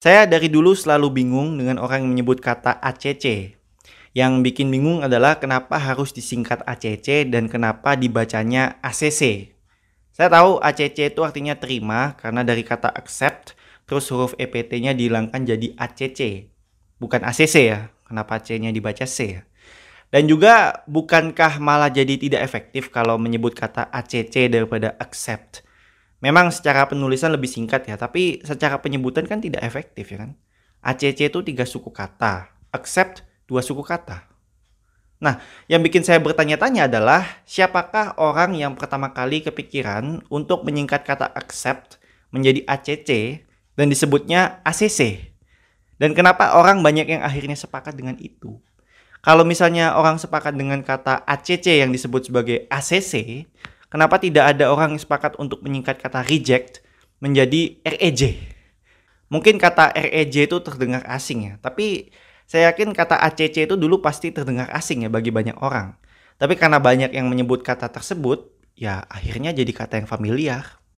Saya dari dulu selalu bingung dengan orang yang menyebut kata ACC. Yang bikin bingung adalah kenapa harus disingkat ACC dan kenapa dibacanya ACC. Saya tahu ACC itu artinya terima karena dari kata accept terus huruf EPT-nya dihilangkan jadi ACC. Bukan ACC ya. Kenapa C-nya dibaca C ya? Dan juga bukankah malah jadi tidak efektif kalau menyebut kata ACC daripada accept? Memang secara penulisan lebih singkat ya, tapi secara penyebutan kan tidak efektif ya kan. ACC itu tiga suku kata, accept dua suku kata. Nah, yang bikin saya bertanya-tanya adalah siapakah orang yang pertama kali kepikiran untuk menyingkat kata accept menjadi ACC dan disebutnya ACC? Dan kenapa orang banyak yang akhirnya sepakat dengan itu? Kalau misalnya orang sepakat dengan kata ACC yang disebut sebagai ACC, kenapa tidak ada orang yang sepakat untuk menyingkat kata reject menjadi REJ? Mungkin kata REJ itu terdengar asing ya, tapi saya yakin kata ACC itu dulu pasti terdengar asing ya bagi banyak orang. Tapi karena banyak yang menyebut kata tersebut, ya akhirnya jadi kata yang familiar.